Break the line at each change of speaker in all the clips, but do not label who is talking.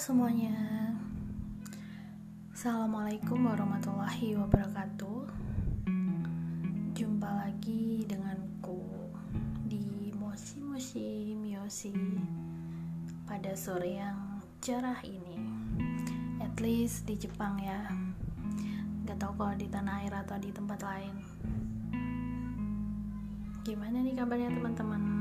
semuanya. Assalamualaikum warahmatullahi wabarakatuh. Jumpa lagi denganku Di Moshi-Moshi Miyoshi Pada sore yang cerah ini. At least di Jepang ya. Gak tau kalau di tanah air atau di tempat lain. Gimana nih kabarnya teman-teman?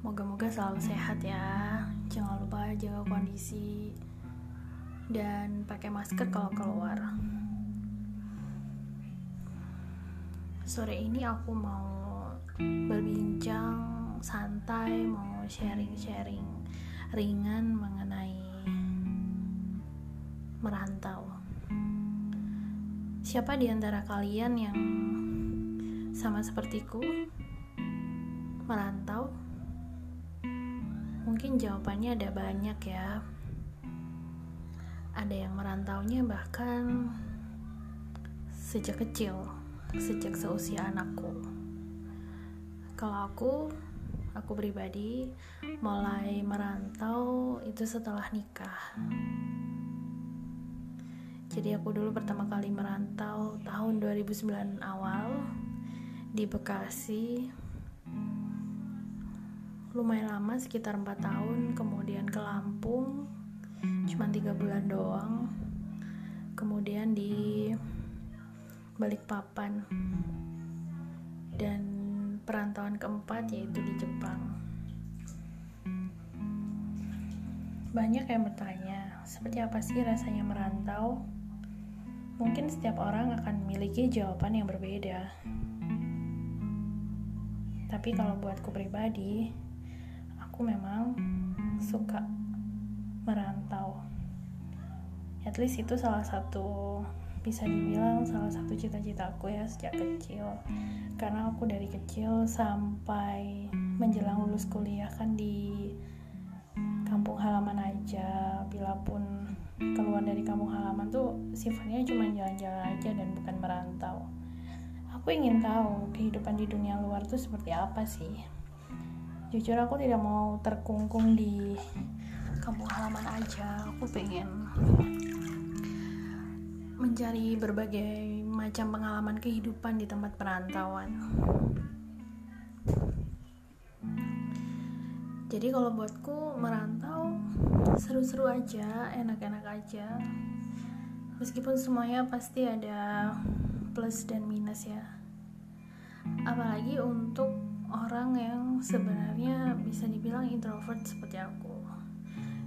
Moga-moga selalu sehat ya. Jangan lupa jaga kondisi dan pakai masker kalau keluar. Sore ini aku mau berbincang santai, mau sharing-sharing ringan mengenai merantau. Siapa di antara kalian yang sama sepertiku merantau? Mungkin jawabannya ada banyak ya. Ada yang merantaunya bahkan sejak kecil, sejak seusia anakku. Kalau aku, aku pribadi mulai merantau itu setelah nikah. Jadi aku dulu pertama kali merantau tahun 2009 awal di Bekasi lumayan lama sekitar 4 tahun. Kemudian ke Lampung cuma tiga bulan doang. Kemudian di Balikpapan. Dan perantauan keempat yaitu di Jepang. Banyak yang bertanya seperti apa sih rasanya merantau? Mungkin setiap orang akan memiliki jawaban yang berbeda. Tapi kalau buatku pribadi aku memang suka merantau. At least itu salah satu bisa dibilang salah satu cita-cita aku ya sejak kecil. Karena aku dari kecil sampai menjelang lulus kuliah kan di kampung halaman aja. Bila pun keluar dari kampung halaman tuh sifatnya cuma jalan-jalan aja dan bukan merantau. Aku ingin tahu kehidupan di dunia luar tuh seperti apa sih jujur aku tidak mau terkungkung di kampung halaman aja. Aku pengen mencari berbagai macam pengalaman kehidupan di tempat perantauan. Jadi kalau buatku merantau seru-seru aja enak-enak aja. Meskipun semuanya pasti ada plus dan minus ya. Apalagi untuk orang yang sebenarnya bisa dibilang introvert seperti aku.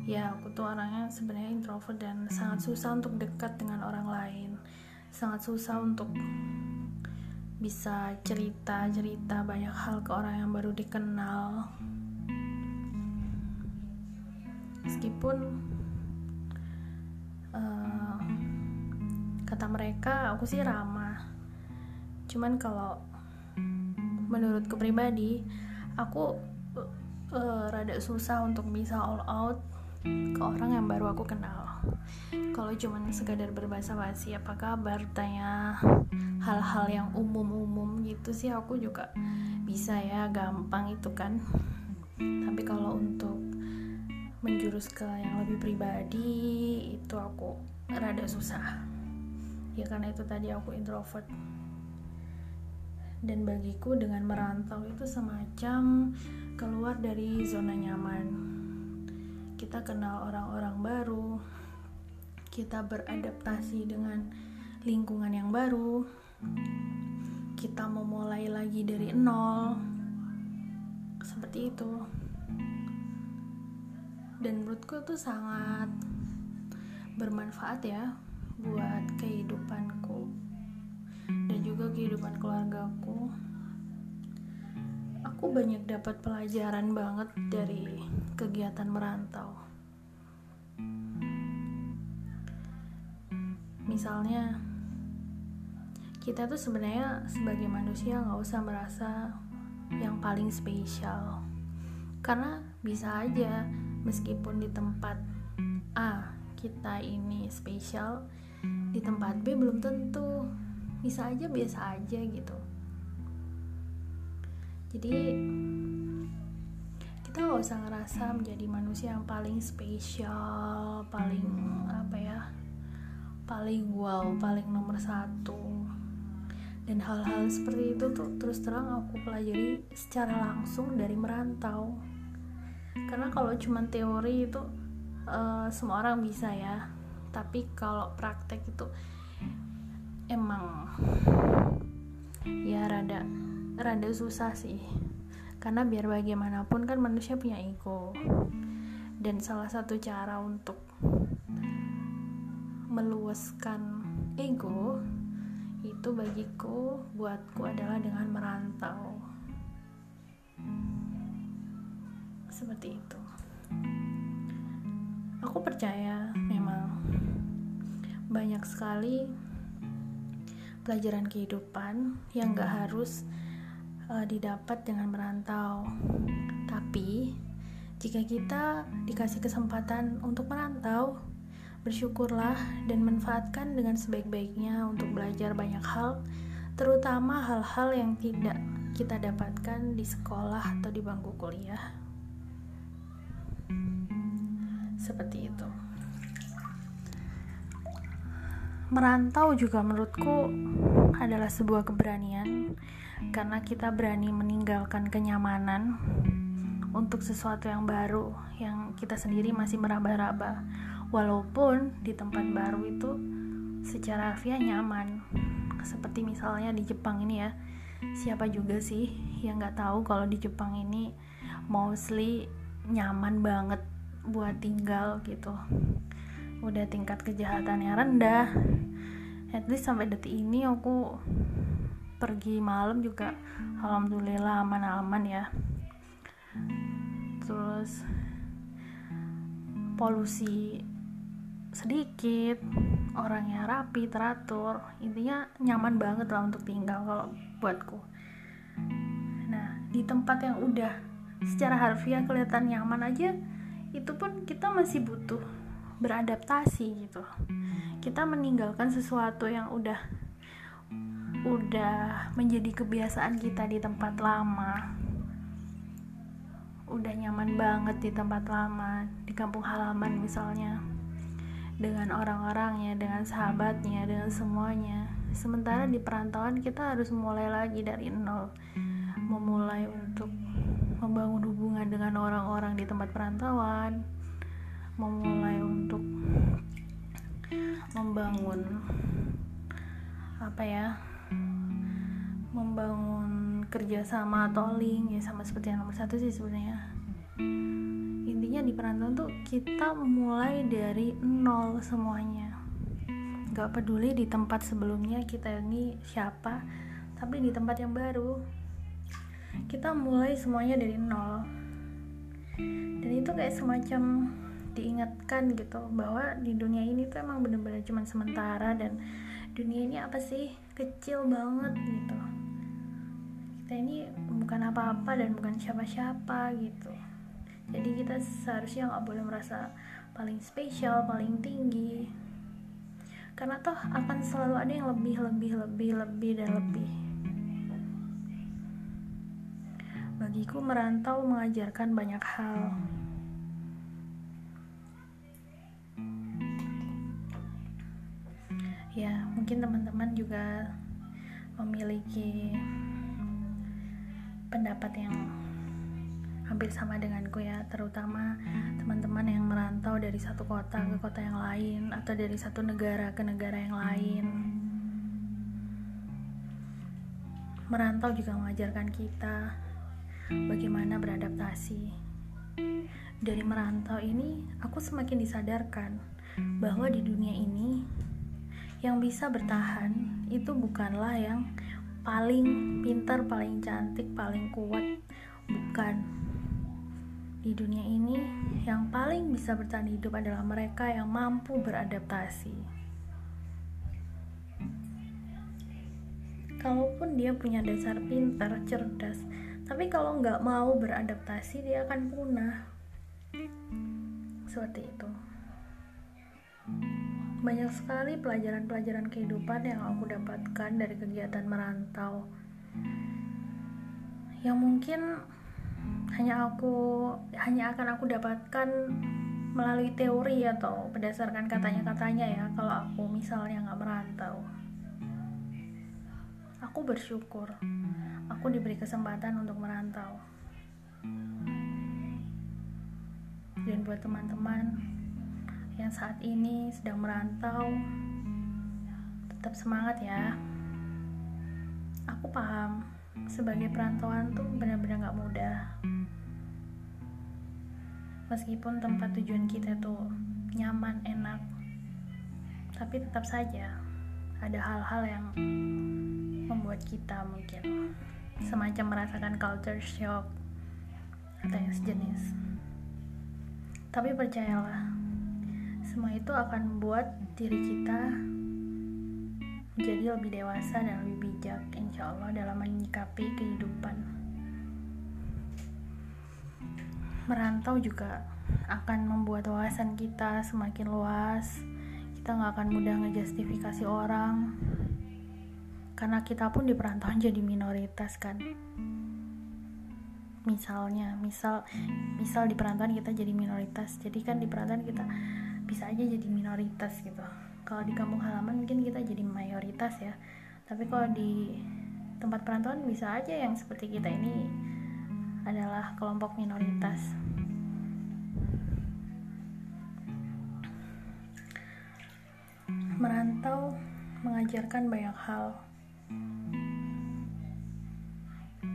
Ya aku tuh orangnya sebenarnya introvert dan sangat susah untuk dekat dengan orang lain. Sangat susah untuk bisa cerita cerita banyak hal ke orang yang baru dikenal. Meskipun uh, kata mereka aku sih ramah. Cuman kalau menurutku pribadi aku uh, rada susah untuk bisa all out ke orang yang baru aku kenal. Kalau cuman sekadar berbahasa basi apa kabar? Tanya hal-hal yang umum-umum gitu sih aku juga bisa ya gampang itu kan. Tapi kalau untuk menjurus ke yang lebih pribadi itu aku rada susah. Ya karena itu tadi aku introvert dan bagiku dengan merantau itu semacam keluar dari zona nyaman. Kita kenal orang-orang baru. Kita beradaptasi dengan lingkungan yang baru. Kita memulai lagi dari nol. Seperti itu. Dan menurutku itu sangat bermanfaat ya buat kehidupanku juga kehidupan keluargaku aku banyak dapat pelajaran banget dari kegiatan merantau. Misalnya kita tuh sebenarnya sebagai manusia nggak usah merasa yang paling spesial. Karena bisa aja meskipun di tempat A kita ini spesial di tempat B belum tentu bisa aja biasa aja gitu. Jadi kita gak usah ngerasa menjadi manusia yang paling spesial paling apa ya paling wow paling nomor satu. Dan hal-hal seperti itu tuh terus terang aku pelajari secara langsung dari merantau. Karena kalau cuma teori itu uh, semua orang bisa ya. Tapi kalau praktek itu emang ya rada rada susah sih. Karena biar bagaimanapun kan manusia punya ego. Dan salah satu cara untuk meluaskan ego itu bagiku buatku adalah dengan merantau. Seperti itu. Aku percaya memang banyak sekali pelajaran kehidupan yang gak harus uh, didapat dengan merantau. Tapi jika kita dikasih kesempatan untuk merantau bersyukurlah dan manfaatkan dengan sebaik-baiknya untuk belajar banyak hal terutama hal-hal yang tidak kita dapatkan di sekolah atau di bangku kuliah. Seperti itu merantau juga menurutku adalah sebuah keberanian. Karena kita berani meninggalkan kenyamanan untuk sesuatu yang baru yang kita sendiri masih meraba-raba. Walaupun di tempat baru itu secara harfiah nyaman. Seperti misalnya di Jepang ini ya. Siapa juga sih yang nggak tahu kalau di Jepang ini mostly nyaman banget buat tinggal gitu udah tingkat kejahatannya rendah. At least sampai detik ini aku pergi malam juga alhamdulillah aman-aman ya. Terus polusi sedikit orangnya rapi teratur. Intinya nyaman banget lah untuk tinggal kalau buatku. Nah di tempat yang udah secara harfiah kelihatan nyaman aja itu pun kita masih butuh beradaptasi gitu. Kita meninggalkan sesuatu yang udah udah menjadi kebiasaan kita di tempat lama. Udah nyaman banget di tempat lama di kampung halaman misalnya. Dengan orang-orangnya dengan sahabatnya dengan semuanya. Sementara di perantauan kita harus mulai lagi dari nol. Memulai untuk membangun hubungan dengan orang-orang di tempat perantauan, memulai untuk membangun apa ya, membangun kerjasama atau link ya sama seperti yang nomor satu sih sebenarnya. Intinya di perantauan tuh kita mulai dari nol semuanya. Gak peduli di tempat sebelumnya kita ini siapa, tapi di tempat yang baru kita mulai semuanya dari nol dan itu kayak semacam diingatkan gitu bahwa di dunia ini tuh emang bener-bener cuma sementara dan dunia ini apa sih? Kecil banget gitu. Kita ini bukan apa-apa dan bukan siapa-siapa gitu. Jadi kita seharusnya nggak boleh merasa paling spesial paling tinggi. Karena toh akan selalu ada yang lebih lebih lebih lebih dan lebih. Bagiku merantau mengajarkan banyak hal. Ya, mungkin teman-teman juga memiliki pendapat yang hampir sama denganku ya, terutama teman-teman yang merantau dari satu kota ke kota yang lain atau dari satu negara ke negara yang lain. Merantau juga mengajarkan kita bagaimana beradaptasi. Dari merantau ini, aku semakin disadarkan bahwa di dunia ini yang bisa bertahan itu bukanlah yang paling pintar, paling cantik, paling kuat, bukan. Di dunia ini, yang paling bisa bertahan hidup adalah mereka yang mampu beradaptasi. Kalaupun dia punya dasar pintar, cerdas, tapi kalau nggak mau beradaptasi dia akan punah seperti itu banyak sekali pelajaran-pelajaran kehidupan yang aku dapatkan dari kegiatan merantau. Yang mungkin hanya aku hanya akan aku dapatkan melalui teori atau berdasarkan katanya-katanya ya kalau aku misalnya nggak merantau. Aku bersyukur aku diberi kesempatan untuk merantau. Dan buat teman-teman yang saat ini sedang merantau. Tetap semangat ya. Aku paham sebagai perantauan tuh benar-benar gak mudah. Meskipun tempat tujuan kita tuh nyaman enak tapi tetap saja ada hal-hal yang membuat kita mungkin semacam merasakan culture shock atau yang sejenis. Tapi percayalah semua itu akan membuat diri kita menjadi lebih dewasa dan lebih bijak insya Allah dalam menyikapi kehidupan. Merantau juga akan membuat wawasan kita semakin luas. Kita nggak akan mudah ngejustifikasi orang. Karena kita pun di perantauan jadi minoritas kan? Misalnya misal misal di perantauan kita jadi minoritas. Jadi kan di perantauan kita bisa aja jadi minoritas gitu. Kalau di kampung halaman mungkin kita jadi mayoritas ya. Tapi kalau di tempat perantauan bisa aja yang seperti kita ini adalah kelompok minoritas. Merantau mengajarkan banyak hal.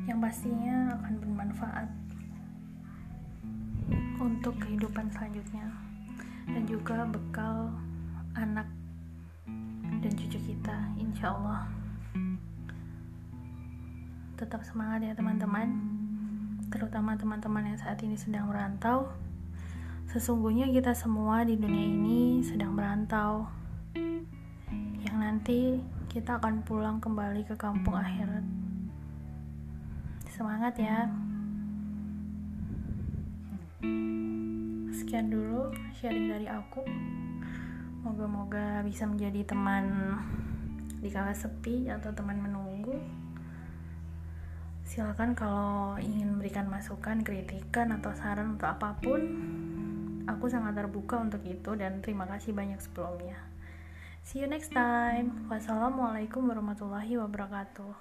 Yang pastinya akan bermanfaat untuk kehidupan selanjutnya dan juga bekal anak dan cucu kita insya Allah tetap semangat ya teman-teman terutama teman-teman yang saat ini sedang merantau. Sesungguhnya kita semua di dunia ini sedang merantau. Yang nanti kita akan pulang kembali ke kampung akhirat. Semangat ya. Sekian dulu sharing dari aku. Moga-moga bisa menjadi teman di kala sepi atau teman menunggu silakan kalau ingin memberikan masukan, kritikan atau saran untuk apa pun, aku sangat terbuka untuk itu dan terima kasih banyak sebelumnya. See you next time. Wassalamualaikum warahmatullahi wabarakatuh.